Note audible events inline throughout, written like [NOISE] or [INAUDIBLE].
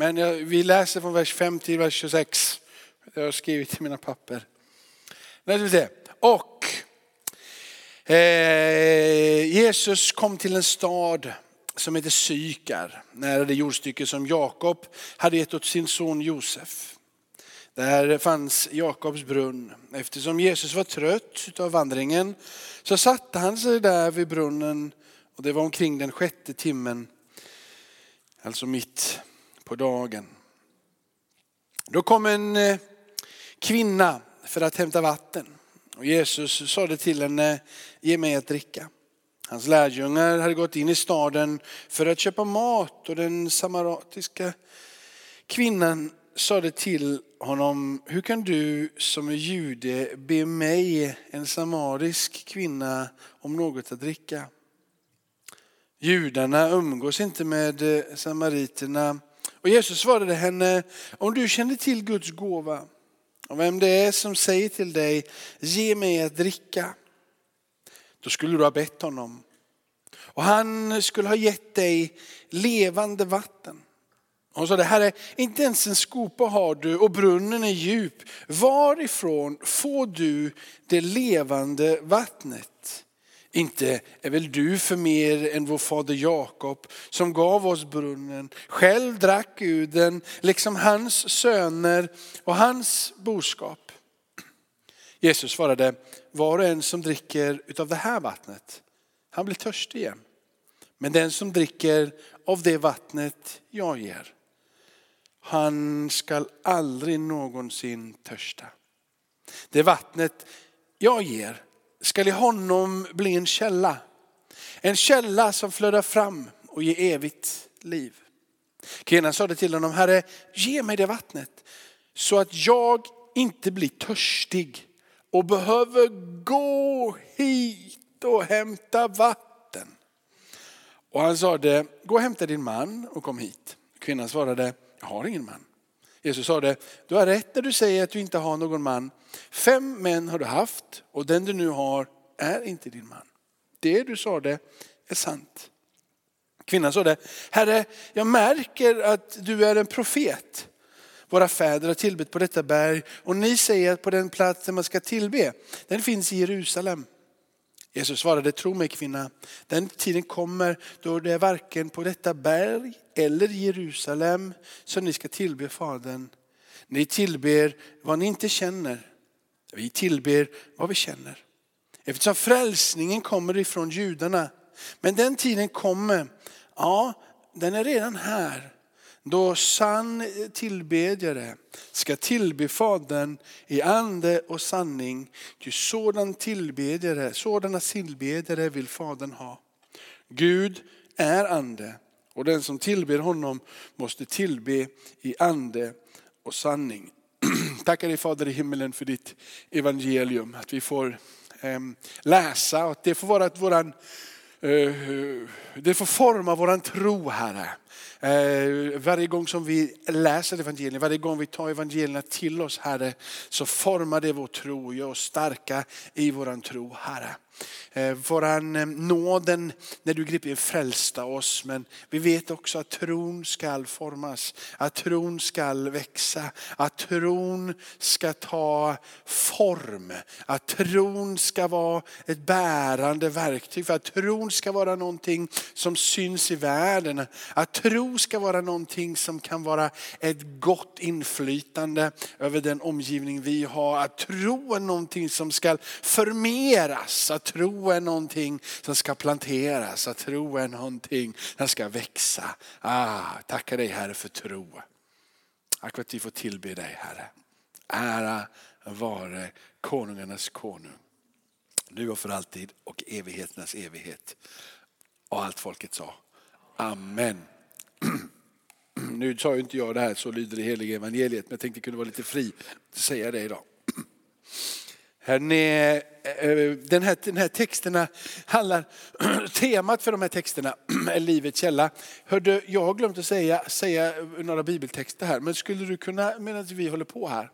Men vi läser från vers 5 till vers 26. Jag har skrivit i mina papper. Och eh, Jesus kom till en stad som heter Sykar, nära det jordstycke som Jakob hade gett åt sin son Josef. Där fanns Jakobs brunn. Eftersom Jesus var trött av vandringen så satte han sig där vid brunnen och det var omkring den sjätte timmen, alltså mitt på dagen. Då kom en eh, kvinna för att hämta vatten och Jesus sade till henne, ge mig att dricka. Hans lärjungar hade gått in i staden för att köpa mat och den samaratiska kvinnan sade till honom, hur kan du som är jude be mig, en samarisk kvinna, om något att dricka? Judarna umgås inte med eh, samariterna. Och Jesus svarade henne, om du kände till Guds gåva och vem det är som säger till dig, ge mig att dricka. Då skulle du ha bett honom. Och han skulle ha gett dig levande vatten. Hon sa det, Herre, inte ens en skopa har du och brunnen är djup. Varifrån får du det levande vattnet? Inte är väl du för mer än vår fader Jakob som gav oss brunnen. Själv drack ur den, liksom hans söner och hans boskap. Jesus svarade, var och en som dricker utav det här vattnet, han blir törstig igen. Men den som dricker av det vattnet jag ger, han skall aldrig någonsin törsta. Det vattnet jag ger skall i honom bli en källa. En källa som flödar fram och ger evigt liv. Kvinnan sade till honom, Herre ge mig det vattnet så att jag inte blir törstig och behöver gå hit och hämta vatten. Och han sade, gå och hämta din man och kom hit. Kvinnan svarade, jag har ingen man. Jesus sade, du har rätt när du säger att du inte har någon man. Fem män har du haft och den du nu har är inte din man. Det du sade är sant. Kvinnan sade, Herre, jag märker att du är en profet. Våra fäder har tillbett på detta berg och ni säger att på den platsen man ska tillbe, den finns i Jerusalem. Jesus svarade, tro mig kvinna, den tiden kommer då det är varken på detta berg eller Jerusalem som ni ska tillbe Fadern. Ni tillber vad ni inte känner. Vi tillber vad vi känner. Eftersom frälsningen kommer ifrån judarna. Men den tiden kommer, ja den är redan här då sann tillbedjare ska tillbe Fadern i ande och sanning. Ty sådan tillbedjare, sådana tillbedjare vill Fadern ha. Gud är ande och den som tillber honom måste tillbe i ande och sanning. [CLEARS THROAT] Tackar dig Fader i himmelen för ditt evangelium, att vi får ehm, läsa och att det får vara att våran eh, det får forma våran tro Herre. Eh, varje gång som vi läser evangeliet, varje gång vi tar evangelierna till oss Herre, så formar det vår tro och gör oss starka i våran tro Herre. Vår våran eh, nåden när du griper in frälsta oss. Men vi vet också att tron ska formas, att tron ska växa, att tron ska ta form, att tron ska vara ett bärande verktyg. För att tron ska vara någonting som syns i världen. Att tro ska vara någonting som kan vara ett gott inflytande över den omgivning vi har. Att tro är någonting som ska förmeras. Att tro är någonting som ska planteras, att tro är någonting som ska växa. Ah, tackar dig Herre för tro. Tack för att vi får tillbe dig Herre. Ära vare konungarnas konung. Nu och för alltid och evigheternas evighet. Och allt folket sa. Amen. [CLEARS THROAT] Nu sa ju inte jag det här, så lyder det heliga evangeliet, men jag tänkte kunde vara lite fri att säga det idag. [CLEARS THROAT] Eh, eh, den här, den här texterna handlar, [CLEARS THROAT] temat för de här texterna är livets källa. Hörde, jag har glömt att säga, säga några bibeltexter här, men skulle du kunna, medan vi håller på här,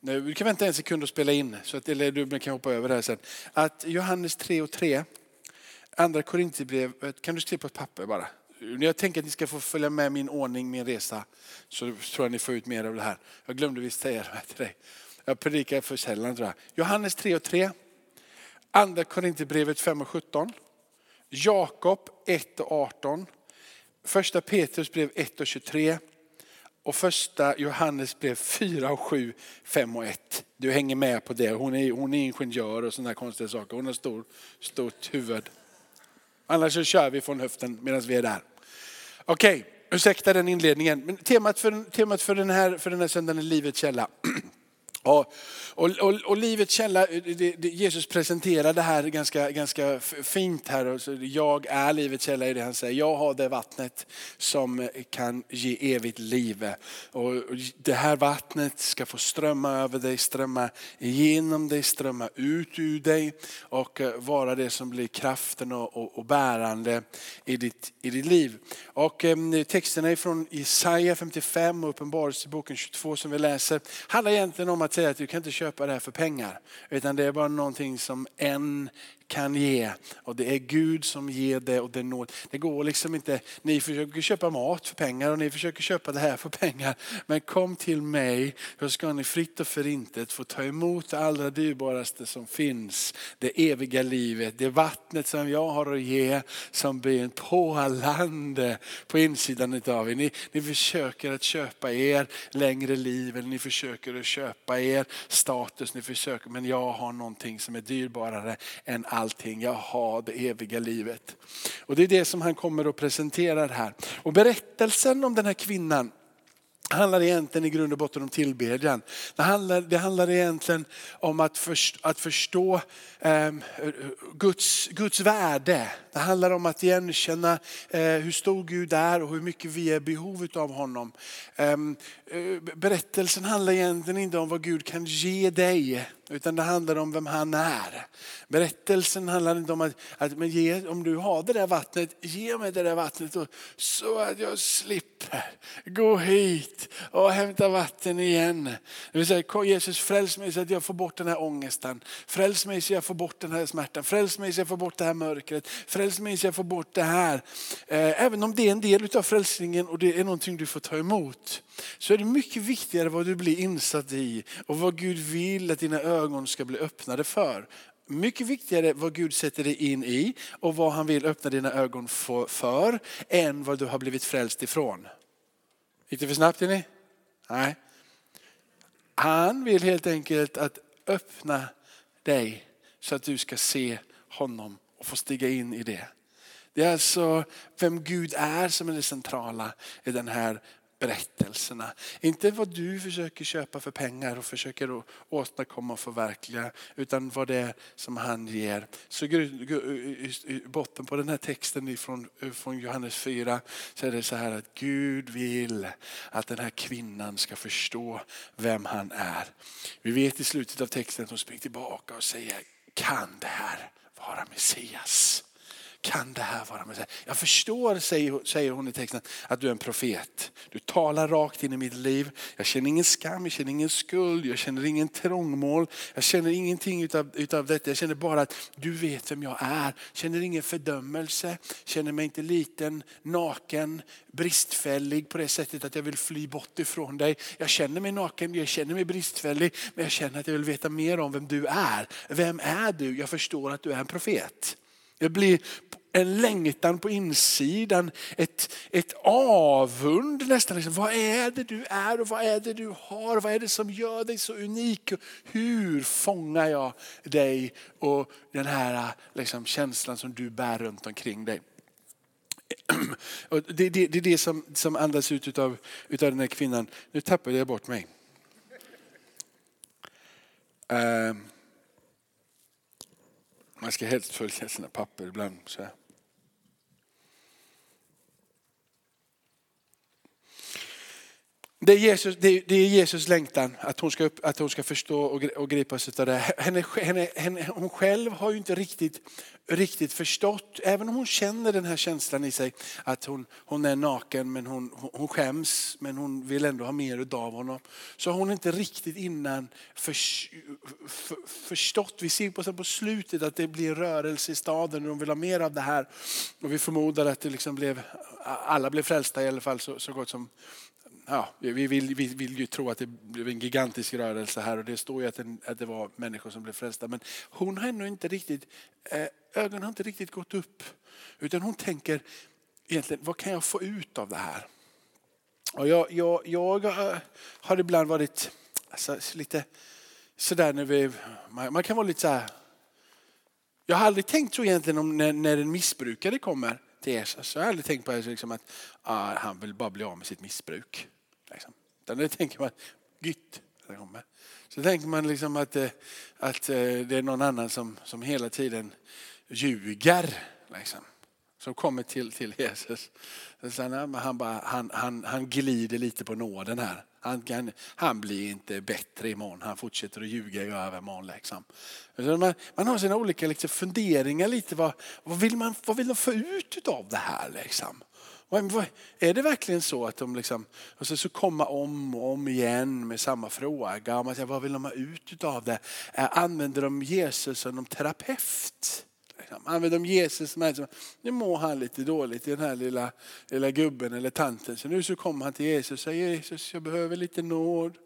du kan vänta en sekund och spela in, så att, eller du kan hoppa över det här sen. Att Johannes 3 och 3, andra Korintierbrevet, kan du skriva på ett papper bara? När jag tänker att ni ska få följa med min ordning, min resa, så tror jag ni får ut mer av det här. Jag glömde visst säga det här till dig. Jag predikar för sällan tror jag. Johannes 3 och 3. Andra Korinthierbrevet 5 och 17. Jakob 1 och 18. Första Petrus brev 1 och 23. Och första Johannes brev 4 och 7, 5 och 1. Du hänger med på det. Hon är, hon är ingenjör och sådana konstiga saker. Hon har stor, stort huvud. Annars så kör vi från höften medan vi är där. Okej, okay, ursäkta den inledningen. Men temat för, temat för, den, här, för den här söndagen är livets källa. [CLEARS THROAT] Och, och, och, och livets källa, eh, det, det, Jesus presenterar det här ganska, ganska fint här. Jag är livets källa i det han säger. Jag har det vattnet som eh, kan ge evigt liv. Och det här vattnet ska få strömma över dig, strömma igenom dig, strömma ut ur dig och eh, vara det som blir kraften och, och, och bärande i ditt, i ditt liv. Och eh, texterna är från Jesaja 55 och Uppenbarelseboken 22 som vi läser handlar egentligen om att att säga att du kan inte köpa det här för pengar. Utan det är bara någonting som en kan ge. Och det är Gud som ger det och det nåd. Det går liksom inte, ni försöker köpa mat för pengar och ni försöker köpa det här för pengar. Men kom till mig så ska ni fritt och förintet få ta emot det allra dyrbaraste som finns. Det eviga livet, det vattnet som jag har att ge som blir en pålande på insidan av er. Ni, ni försöker att köpa er längre liv eller ni försöker att köpa er status. Ni försöker, men jag har någonting som är dyrbarare än allt allting. Jag har det eviga livet. Och det är det som han kommer att presentera här. Och berättelsen om den här kvinnan handlar egentligen i grund och botten om tillbedjan. Det handlar, det handlar egentligen om att, förstå, att förstå eh, Guds, Guds värde. Det handlar om att igenkänna eh, hur stor Gud är och hur mycket vi är i behov av honom. Ehm, eh, berättelsen handlar egentligen inte om vad Gud kan ge dig utan det handlar om vem han är. Berättelsen handlar inte om att, att men ge, om du har det där vattnet, ge mig det där vattnet och, så att jag slipper gå hit och hämta vatten igen. Det vill säga, Jesus fräls mig så att jag får bort den här ångesten. Fräls mig så jag får bort den här smärtan. Fräls mig så jag får bort det här mörkret. Fräls mig så jag får bort det här. Eh, även om det är en del av frälsningen och det är någonting du får ta emot. Så är det mycket viktigare vad du blir insatt i och vad Gud vill att dina ögon ögon ska bli öppnade för. Mycket viktigare vad Gud sätter dig in i och vad han vill öppna dina ögon för, än vad du har blivit frälst ifrån. Gick det för snabbt ni? Nej. Han vill helt enkelt att öppna dig så att du ska se honom och få stiga in i det. Det är alltså vem Gud är som är det centrala i den här berättelserna. Inte vad du försöker köpa för pengar och försöker åstadkomma och förverkliga. Utan vad det är som han ger. Så i botten på den här texten från, eh, från Johannes 4 så är det så här att Gud vill att den här kvinnan ska förstå vem han är. Vi vet i slutet av texten att hon springer tillbaka och säger kan det här vara Messias? Kan det här vara Messias? Jag förstår, säger hon i texten, att du är en profet. Du talar rakt in i mitt liv. Jag känner ingen skam, jag känner ingen skuld, jag känner ingen trångmål. Jag känner ingenting utav, utav detta. Jag känner bara att du vet vem jag är. Jag känner ingen fördömelse, känner mig inte liten, naken, bristfällig på det sättet att jag vill fly bort ifrån dig. Jag känner mig naken, jag känner mig bristfällig, men jag känner att jag vill veta mer om vem du är. Vem är du? Jag förstår att du är en profet. Det blir en längtan på insidan, ett, ett avund nästan. Liksom, vad är det du är och vad är det du har? Vad är det som gör dig så unik? Hur fångar jag dig och den här liksom, känslan som du bär runt omkring dig? [CLEARS THROAT] Och det, det, det är det som, som andas ut av utav den här kvinnan. Nu tappade jag bort mig. Um man ska helst följa sina papper ibland. Så här. Det är, Jesus, det, är, Jesus längtan att hon ska, upp, att hon ska förstå och, och gripas av det. Henne, henne, henne, hon själv har ju inte riktigt, riktigt förstått, även om hon känner den här känslan i sig att hon, hon är naken men hon, hon skäms men hon vill ändå ha mer av honom. Så har hon inte riktigt innan för, för, förstått, vi ser på, på slutet att det blir rörelse i staden och de vill ha mer av det här. Och vi förmodar att det liksom blev, alla blev frälsta i alla fall så, så gott som ja, vi, vill, vi vill ju tro att det blev en gigantisk rörelse här och det står ju att, den, att det var människor som blev frälsta. Men hon har ännu inte riktigt, eh, ögonen har inte riktigt gått upp. Utan hon tänker egentligen, vad kan jag få ut av det här? Och jag, jag, jag eh, har ibland varit alltså, lite sådär när vi, man kan vara lite så här, jag har aldrig tänkt så egentligen om när, när en missbrukare kommer till Jesus. Jag har aldrig tänkt på det, liksom att ah, han vill bara bli av med sitt missbruk. Liksom. Utan det tänker man, gytt. Så tänker man liksom att, eh, att eh, det är någon annan som, som hela tiden ljuger. Liksom, som kommer till, till Jesus. Sen, han, bara, han, han, han glider lite på nåden här. Han, kan, han blir inte bättre imorgon. Han fortsätter att ljuga i övermorgon. Liksom. Man, man har sina olika liksom, funderingar lite. Vad, vad, vill man, vad vill de få ut av det här? Liksom? Är det verkligen så att de liksom, och så, så komma om och om igen med samma fråga? Man säger, vad vill de ha ut av det? Eh, använder de Jesus som en terapeut? Liksom. Använder om Jesus som är nu mår han lite dåligt i den här lilla, lilla gubben eller tanten. Så nu så kommer han till Jesus och säger Jesus jag behöver lite nåd.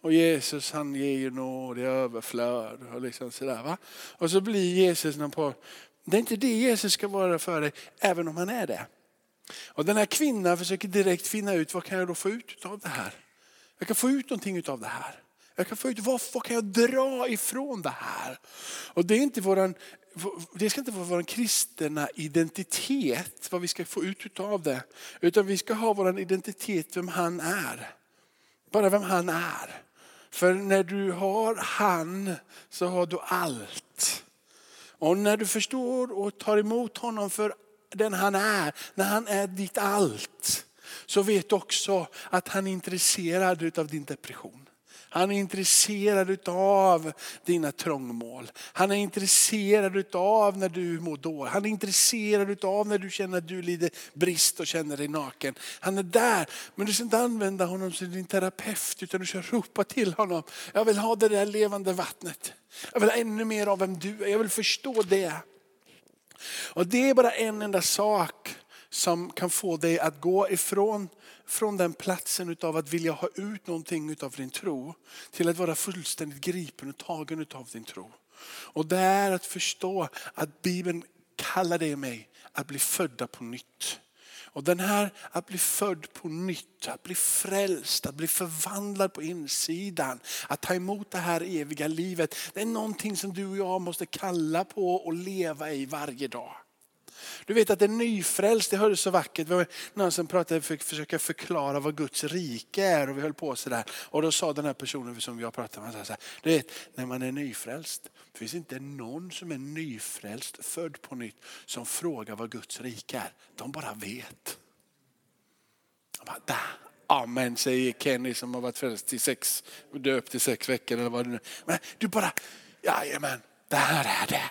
Och Jesus han ger ju nåd i överflöd. Och, liksom sådär, va? och så blir Jesus någon på, det är inte det Jesus ska vara för dig, även om han är det. Och den här kvinnan försöker direkt finna ut vad kan jag då få ut av det här. Jag kan få ut någonting av det här. Jag kan få ut, vad, vad kan jag dra ifrån det här? Och det, är inte våran, det ska inte vara vår kristna identitet, vad vi ska få ut av det. Utan vi ska ha vår identitet, vem han är. Bara vem han är. För när du har han så har du allt. Och när du förstår och tar emot honom för den han är, när han är ditt allt, så vet du också att han är intresserad av din depression. Han är intresserad av dina trångmål. Han är intresserad av när du mår dåligt. Han är intresserad av när du känner att du lider brist och känner dig naken. Han är där, men du ska inte använda honom som din terapeut utan du ska ropa till honom. Jag vill ha det där levande vattnet. Jag vill ha ännu mer av vem du är. Jag vill förstå det. Och det är bara en enda sak som kan få dig att gå ifrån från den platsen av att vilja ha ut någonting av din tro till att vara fullständigt gripen och tagen av din tro. Och det är att förstå att Bibeln kallar dig och mig att bli födda på nytt. Och den här att bli född på nytt, att bli frälst, att bli förvandlad på insidan, att ta emot det här eviga livet. Det är någonting som du och jag måste kalla på och leva i varje dag. Du vet att en nyfrälst, det hördes så vackert. Det var någon som pratade för att försöka förklara vad Guds rike är och vi höll på sådär. Och då sa den här personen som jag pratade med, så här, du vet när man är nyfrälst, det finns inte någon som är nyfrälst, född på nytt, som frågar vad Guds rike är. De bara vet. Bara, Amen säger Kenny som har varit frälst i sex, döpt i sex veckor eller vad det nu Men du bara, jajamän, det här är det.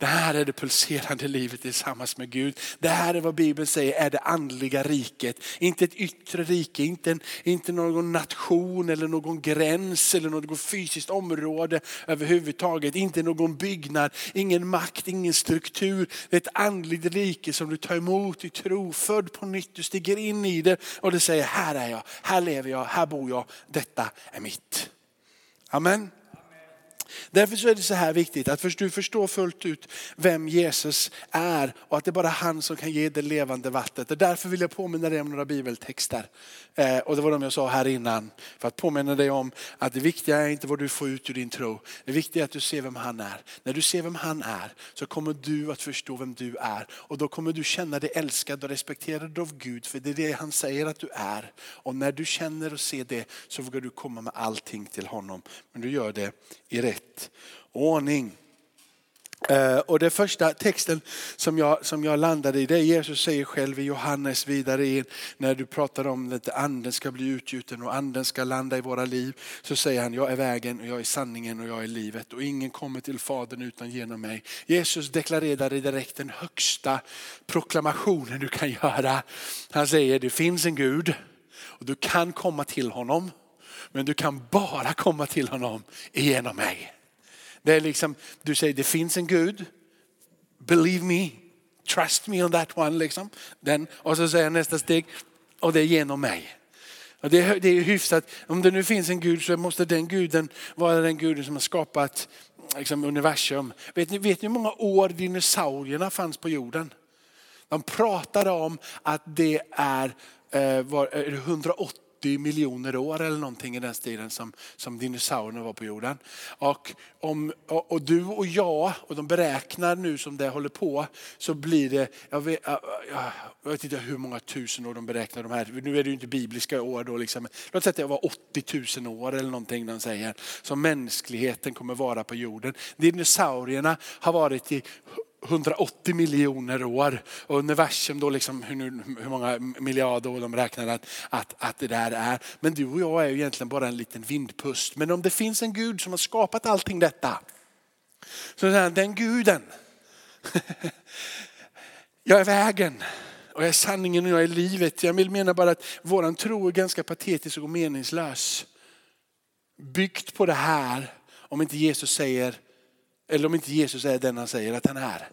Det här är det pulserande livet tillsammans med Gud. Det här är vad Bibeln säger är det andliga riket. Inte ett yttre rike, inte, en, inte någon nation eller någon gräns eller något fysiskt område överhuvudtaget. Inte någon byggnad, ingen makt, ingen struktur. Det är ett andligt rike som du tar emot i tro, född på nytt. Du stiger in i det och du säger här är jag, här lever jag, här bor jag, detta är mitt. Amen. Därför så är det så här viktigt att du förstår fullt ut vem Jesus är och att det är bara han som kan ge det levande vattnet. Och därför vill jag påminna dig om några bibeltexter. Eh, och det var de jag sa här innan. För att påminna dig om att det viktiga är inte vad du får ut ur din tro. Det viktiga är att du ser vem han är. När du ser vem han är så kommer du att förstå vem du är. Och då kommer du känna dig älskad och respekterad av Gud. För det är det han säger att du är. Och när du känner och ser det så vågar du komma med allting till honom. Men du gör det i rätt ordning. Eh, och den första texten som jag, som jag landade i, det är Jesus säger själv i Johannes vidare in, när du pratar om att anden ska bli utgjuten och anden ska landa i våra liv. Så säger han, jag är vägen och jag är sanningen och jag är livet och ingen kommer till Fadern utan genom mig. Jesus deklarerade direkt den högsta proklamationen du kan göra. Han säger, det finns en Gud och du kan komma till honom, men du kan bara komma till honom genom mig. Det är liksom, du säger det finns en Gud, believe me, trust me on that one. Liksom. Den, och så säger jag nästa steg, och det är genom mig. Och det, är, det är hyfsat, om det nu finns en Gud så måste den guden vara den guden som har skapat liksom, universum. Vet ni, vet ni hur många år dinosaurierna fanns på jorden? De pratade om att det är eh, var, 180 80 miljoner år eller någonting i den stilen som, som dinosaurierna var på jorden. Och, om, och, och, du och jag, och de beräknar nu som det håller på, så blir det, jag vet, jag vet inte hur många tusen år de beräknar de här, nu är det ju inte bibliska år då, liksom. låt säga att det var 80 000 år eller någonting de säger, som mänskligheten kommer vara på jorden. Dinosaurierna har varit i 180 miljoner år. Och universum då liksom hur, hur många miljarder år de räknar att, att, att det där är. Men du och jag är ju egentligen bara en liten vindpust. Men om det finns en Gud som har skapat allting detta. Så den guden. [LAUGHS] jag är vägen och jag är sanningen och jag är livet. Jag vill mena bara att våran tro är ganska patetisk och meningslös. Byggt på det här om inte Jesus säger eller om inte Jesus är den han säger att han är.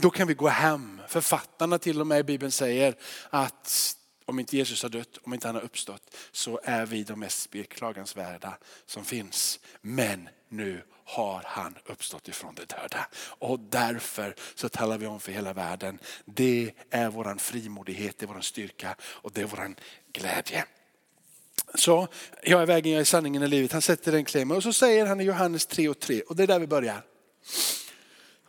Då kan vi gå hem. Författarna till och med i Bibeln säger att om inte Jesus har dött, om inte han har uppstått, så är vi de mest beklagansvärda som finns. Men nu har han uppstått ifrån de döda. Och därför så talar vi om för hela världen. Det är vår frimodighet, det är vår styrka och det är vår glädje. Så jag är vägen, jag är sanningen i livet. Han sätter den klämmen och så säger han i Johannes 3 och 3 och det är där vi börjar.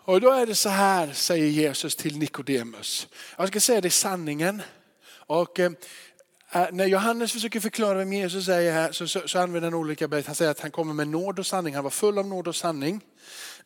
Och då är det så här, säger Jesus till Nikodemus. Jag ska säga det sanningen. Och eh, eh, när Johannes försöker förklara vem Jesus är här så, så, så använder han olika begrepp. Han säger att han kommer med nåd och sanning. Han var full av nåd och sanning.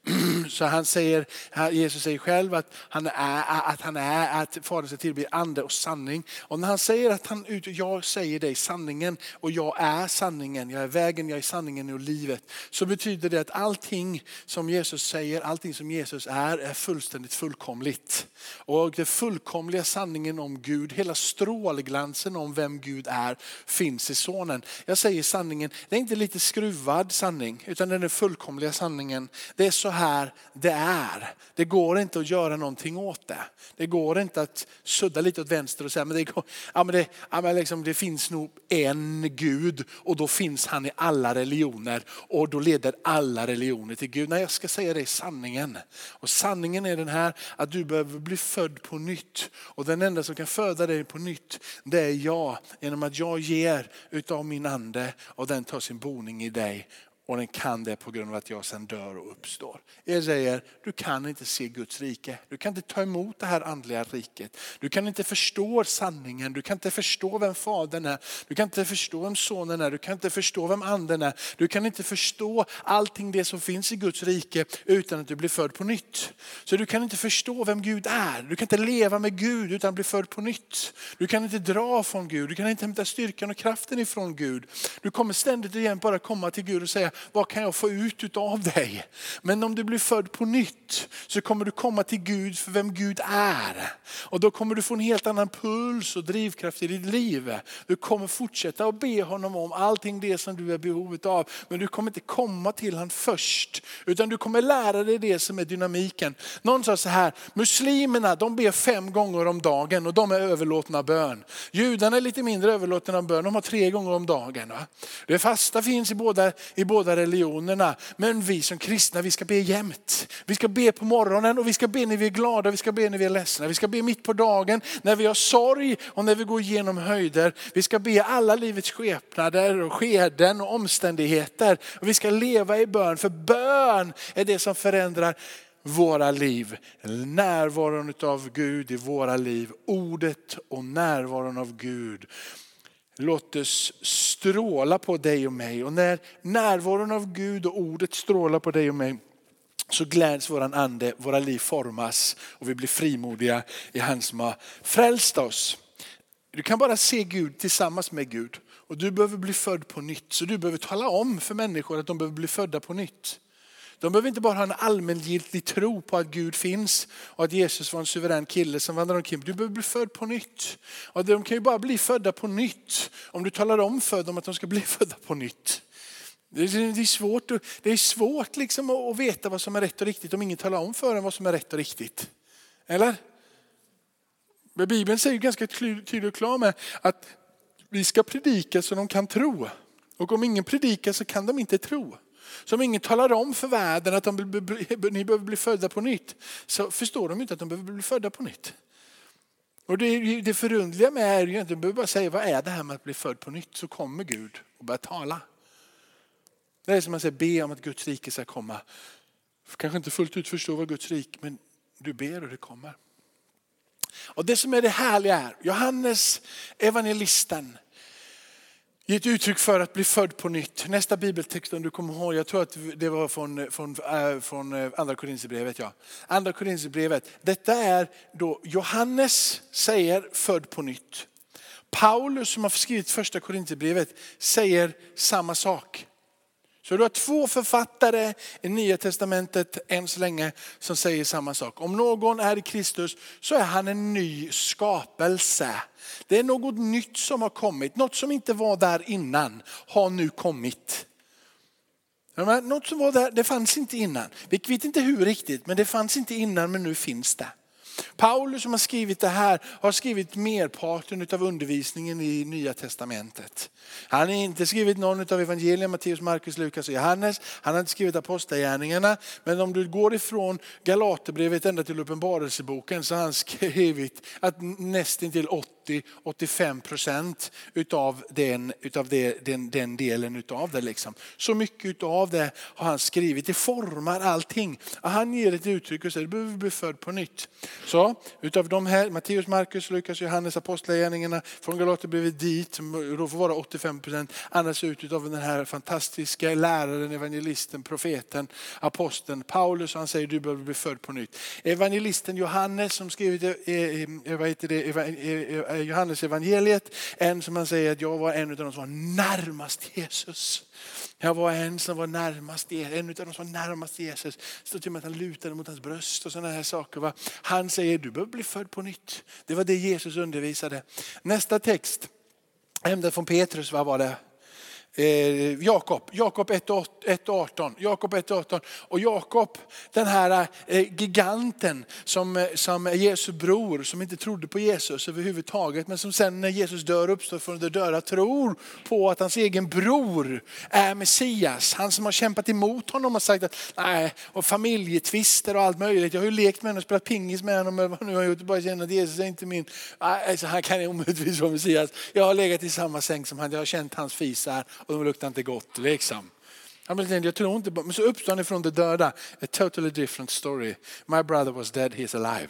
[CLEARS THROAT] Så han säger, Jesus säger själv att han är, att han är, att Fadern ska tillbe ande och sanning. Och när han säger att han, jag säger dig sanningen och jag är sanningen, jag är vägen, jag är sanningen och livet. Så betyder det att allting som Jesus säger, allting som Jesus är, är fullständigt fullkomligt. Och den fullkomliga sanningen om Gud, hela strålglansen om vem Gud är, finns i sonen. Jag säger sanningen, det är inte lite skruvad sanning, utan den är fullkomliga sanningen. Det är så här det är. Det går inte att göra någonting åt det. Det går inte att sudda lite åt vänster och säga men det, går, ja, men det, ja, men liksom, det finns nog en Gud och då finns han i alla religioner och då leder alla religioner till Gud. Nej, jag ska säga dig sanningen. Och sanningen är den här att du behöver bli född på nytt. Och den enda som kan föda dig på nytt det är jag genom att jag ger utav min ande och den tar sin boning i dig och den kan det på grund av att jag sen dör och uppstår. Jag säger, du kan inte se Guds rike. Du kan inte ta emot det här andliga riket. Du kan inte förstå sanningen. Du kan inte förstå vem fadern är. Du kan inte förstå vem sonen är. Du kan inte förstå vem anden är. Du kan inte förstå allting det som finns i Guds rike utan att du blir född på nytt. Så du kan inte förstå vem Gud är. Du kan inte leva med Gud utan att bli född på nytt. Du kan inte dra från Gud. Du kan inte hämta styrkan och kraften ifrån Gud. Du kommer ständigt igen bara komma till Gud och säga, vad kan jag få ut av dig? Men om du blir född på nytt så kommer du komma till Gud för vem Gud är. Och då kommer du få en helt annan puls och drivkraft i ditt liv. Du kommer fortsätta att be honom om allting det som du är behovet av. Men du kommer inte komma till honom först. Utan du kommer lära dig det som är dynamiken. Någon sa så här, muslimerna de ber fem gånger om dagen och de är överlåtna bön. Judarna är lite mindre överlåtna bön, de har tre gånger om dagen. Va? Det fasta finns i båda, i båda båda religionerna. Men vi som kristna, vi ska be jämt. Vi ska be på morgonen och vi ska be när vi är glada, vi ska be när vi är ledsna. Vi ska be mitt på dagen, när vi har sorg och när vi går igenom höjder. Vi ska be alla livets skepnader och skeden och omständigheter. Och vi ska leva i bön, för bön är det som förändrar våra liv. Närvaron av Gud i våra liv. Ordet och närvaron av Gud Låt oss stråla på dig och mig. Och när närvaron av Gud och ordet strålar på dig och mig så gläds våran ande, våra liv formas och vi blir frimodiga i han som har frälst oss. Du kan bara se Gud tillsammans med Gud. Och du behöver bli född på nytt. Så du behöver tala om för människor att de behöver bli födda på nytt. De behöver inte bara ha en allmängiltig tro på att Gud finns och att Jesus var en suverän kille som vandrade omkring. Du behöver bli född på nytt. Och de kan ju bara bli födda på nytt om du talar om för dem att de ska bli [LAUGHS] födda på nytt. Det är svårt, det är svårt liksom att veta vad som är rätt och riktigt om ingen talar om för en vad som är rätt och riktigt. Eller? Bibeln säger ganska tydligt och klart med att vi ska predika så de kan tro. Och om ingen predikar så kan de inte tro. Så om ingen talar om för världen att de, ni behöver bli födda på nytt så förstår de inte att de behöver bli födda på nytt. Och det, det förundliga med är ju inte, behöver bara säga vad är det här med att bli född på nytt så kommer Gud och börjar tala. Det är som att säga be om att Guds rike ska komma. Kanske inte fullt ut förstå vad Guds rike men du ber och det kommer. Och det som är det härliga är, Johannes evangelisten Ge ett uttryck för att bli född på nytt. Nästa bibeltext om du kommer ihåg, jag tror att det var från, från, äh, från eh, andra Korinthierbrevet. Ja. Andra Korinthierbrevet. Detta är då Johannes säger född på nytt. Paulus som har skrivit första Korinthierbrevet säger samma sak. Så du har två författare i Nya Testamentet än så länge som säger samma sak. Om någon är i Kristus så är han en ny skapelse. Det är något nytt som har kommit. Något som inte var där innan har nu kommit. Något som var där, det fanns inte innan. Vi vet inte hur riktigt, men det fanns inte innan men nu finns det. Paulus som har skrivit det här har skrivit merparten av undervisningen i Nya Testamentet. Han har inte skrivit någon av evangelierna, Matteus, Markus, Lukas och Johannes. Han har inte skrivit apostlagärningarna. Men om du går ifrån Galaterbrevet ända till Uppenbarelseboken så har han skrivit att nästintill 80-85 procent utav, den, utav det, den, den delen utav det. Liksom. Så mycket utav det har han skrivit. Det formar allting. Han ger ett uttryck och säger att du behöver bli född på nytt. Så utav de här, Matteus, Markus, Lukas, Johannes, Apostlagärningarna, från Galaterbrevet dit, då får vara 85 procent, andas ut utav den här fantastiska läraren, evangelisten, profeten, aposteln Paulus. Han säger du behöver bli född på nytt. Evangelisten Johannes som skrivit eh, eh, vad heter det, eh, eh Johannes evangeliet, en som han säger att jag var en av de som var närmast Jesus. Jag var en som var närmast en av de som var närmast Jesus. Det stod till och med att han lutade mot hans bröst och sådana här saker. Va? Han säger du behöver bli född på nytt. Det var det Jesus undervisade. Nästa text, hämtad från Petrus, vad var det? Eh, Jakob, Jakob 1.18. Jakob 1.18. Och Jakob, den här eh, giganten som, eh, som är Jesu bror, som inte trodde på Jesus överhuvudtaget, men som sen när Jesus dör uppstår från de döda tror på att hans egen bror är Messias. Han som har kämpat emot honom och sagt att nej, och familjetvister och allt möjligt. Jag har ju lekt med honom och spelat pingis med honom, vad nu har gjort, bara känner att Jesus är inte min, alltså, han kan omöjligtvis vara Messias. Jag har legat i samma säng som han, jag har känt hans fisar och de luktar inte gott. Liksom. Jag tror inte, men så uppstår han ifrån de döda. A totally different story. My brother was dead, he's alive.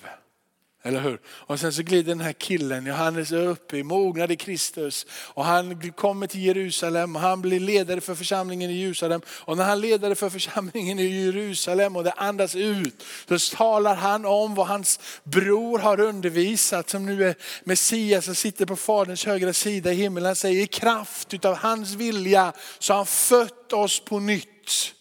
Eller hur? Och sen så glider den här killen, Johannes, upp i mognad i Kristus. Och han kommer till Jerusalem och han blir ledare för församlingen i Jerusalem. Och när han är ledare för församlingen i Jerusalem och det andas ut, så talar han om vad hans bror har undervisat som nu är Messias och sitter på faderns högra sida i himlen. Han säger i kraft utav hans vilja så har han fött oss på nytt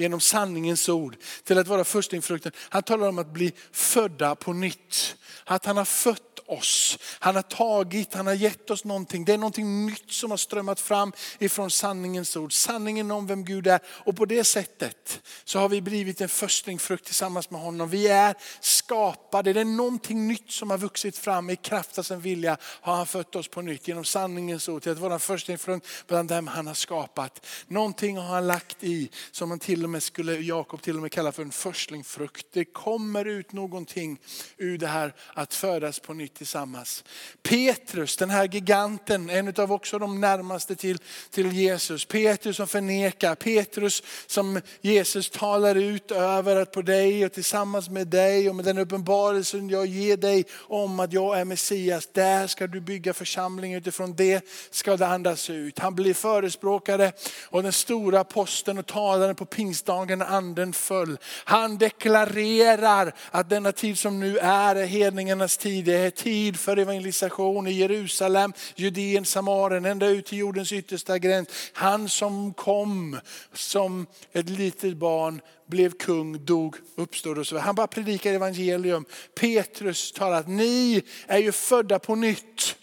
genom sanningens ord till att vara förstingfrukten. Han talar om att bli födda på nytt. Att han har fött oss. Han har tagit, han har gett oss någonting. Det är någonting nytt som har strömmat fram ifrån sanningens ord. Sanningen om vem Gud är. Och på det sättet så har vi blivit en förstingfrukt tillsammans med honom. Vi är skapade. Det är någonting nytt som har vuxit fram i kraft av sin vilja. Har han fött oss på nytt genom sanningens ord till att vara en förstingfrukt. bland dem han har skapat. Någonting har han lagt i som han till och med skulle, Jakob till och med kalla för en förstlingfrukt. Det kommer ut någonting ur det här att födas på nytt tillsammans. Petrus, den här giganten, en av också de närmaste till, till Jesus. Petrus som förnekar, Petrus som Jesus talar ut över att på dig och tillsammans med dig och med den uppenbarelsen jag ger dig om att jag är Messias. Där ska du bygga församling utifrån det ska det andas ut. Han blir förespråkare och den stora posten och talaren på pingst pingstdagen när anden föll. Han deklarerar att denna tid som nu är är hedningarnas tid. Det är tid för evangelisation i Jerusalem, Judeen, Samarien, ända ut till jordens yttersta gräns. Han som kom som ett litet barn blev kung, dog, uppstod och så vidare. Han bara predikar evangelium. Petrus talar att ni är ju födda på nytt.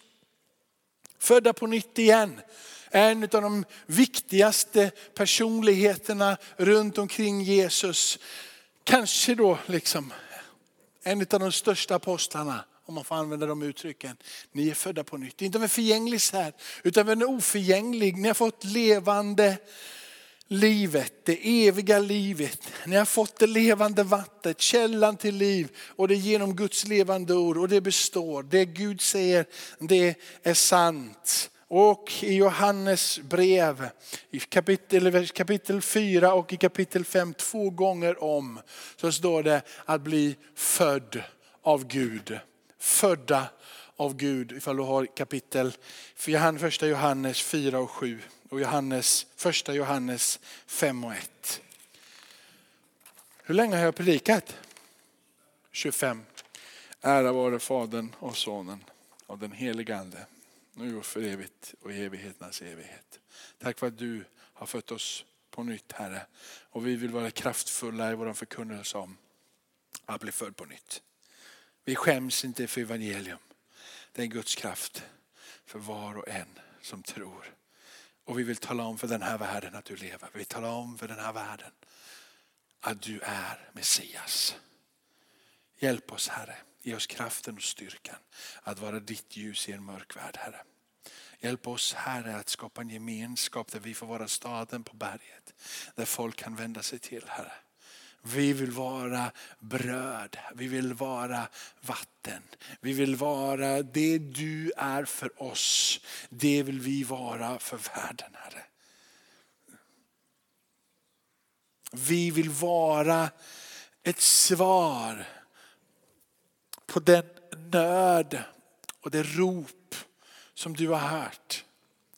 Födda på nytt igen. En av de viktigaste personligheterna runt omkring Jesus. Kanske då liksom en av de största apostlarna om man får använda de uttrycken. Ni är födda på nytt. Inte av en förgänglig här, utan av en oförgänglig. Ni har fått levande livet, det eviga livet. Ni har fått det levande vattnet, källan till liv och det är genom Guds levande ord och det består. Det Gud säger, det är sant. Och i Johannes brev i kapitel, kapitel 4 och i kapitel 5 två gånger om så står det att bli född av Gud. Födda av Gud ifall du har kapitel, första Johannes 4 och 7 och Johannes, första Johannes 5 och 1. Hur länge har jag predikat? 25. Ära vare Fadern och Sonen och den helige Ande. Nu och för evigt och i evigheternas evighet. Tack för att du har fött oss på nytt Herre. Och vi vill vara kraftfulla i vår förkunnelse om att bli född på nytt. Vi skäms inte för evangelium. Det är Guds kraft för var och en som tror. Och vi vill tala om för den här världen att du lever. Vi vill tala om för den här världen att du är Messias. Hjälp oss Herre. Ge oss kraften och styrkan att vara ditt ljus i en mörk värld Herre. Hjälp oss Herre att skapa en gemenskap där vi får vara staden på berget. Där folk kan vända sig till Herre. Vi vill vara bröd, vi vill vara vatten. Vi vill vara det du är för oss. Det vill vi vara för världen Herre. Vi vill vara ett svar på den nöd och det rop som du har hört.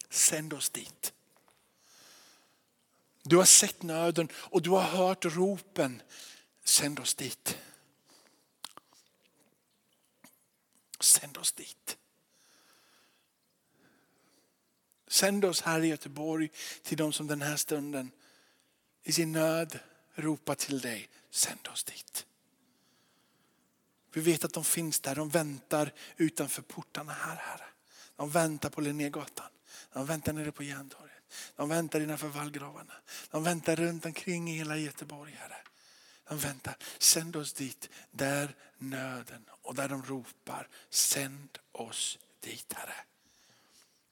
Sänd oss dit. Du har sett nöden och du har hört ropen. Sänd oss dit. Sänd oss dit. Sänd oss här i Göteborg till de som den här stunden i sin nöd ropar till dig. Sänd oss dit. Vi vet att de finns där, de väntar utanför portarna här, Herre. De väntar på Linnégatan, de väntar nere på Järntorget. De väntar innanför vallgravarna. De väntar runt omkring i hela Göteborg, Herre. De väntar. Sänd oss dit där nöden och där de ropar. Sänd oss dit, Herre.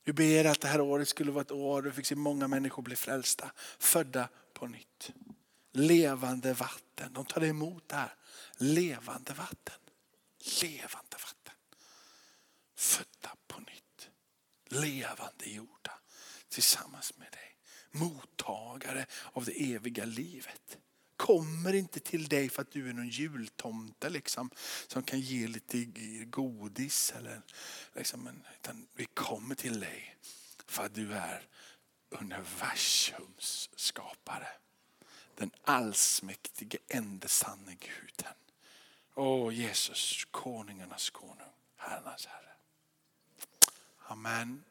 Vi ber att det här året skulle vara ett år då vi fick se många människor bli frälsta. Födda på nytt. Levande vatten. De tar emot det här. Levande vatten. Levande vatten. Födda på nytt. Levande jorda tillsammans med dig. Mottagare av det eviga livet. Kommer inte till dig för att du är någon jultomte liksom, som kan ge lite godis. Eller, liksom, utan vi kommer till dig för att du är universums skapare. Den allsmäktige ende sanne guden. Åh Jesus, konungarnas konung, herrarnas herre. Amen.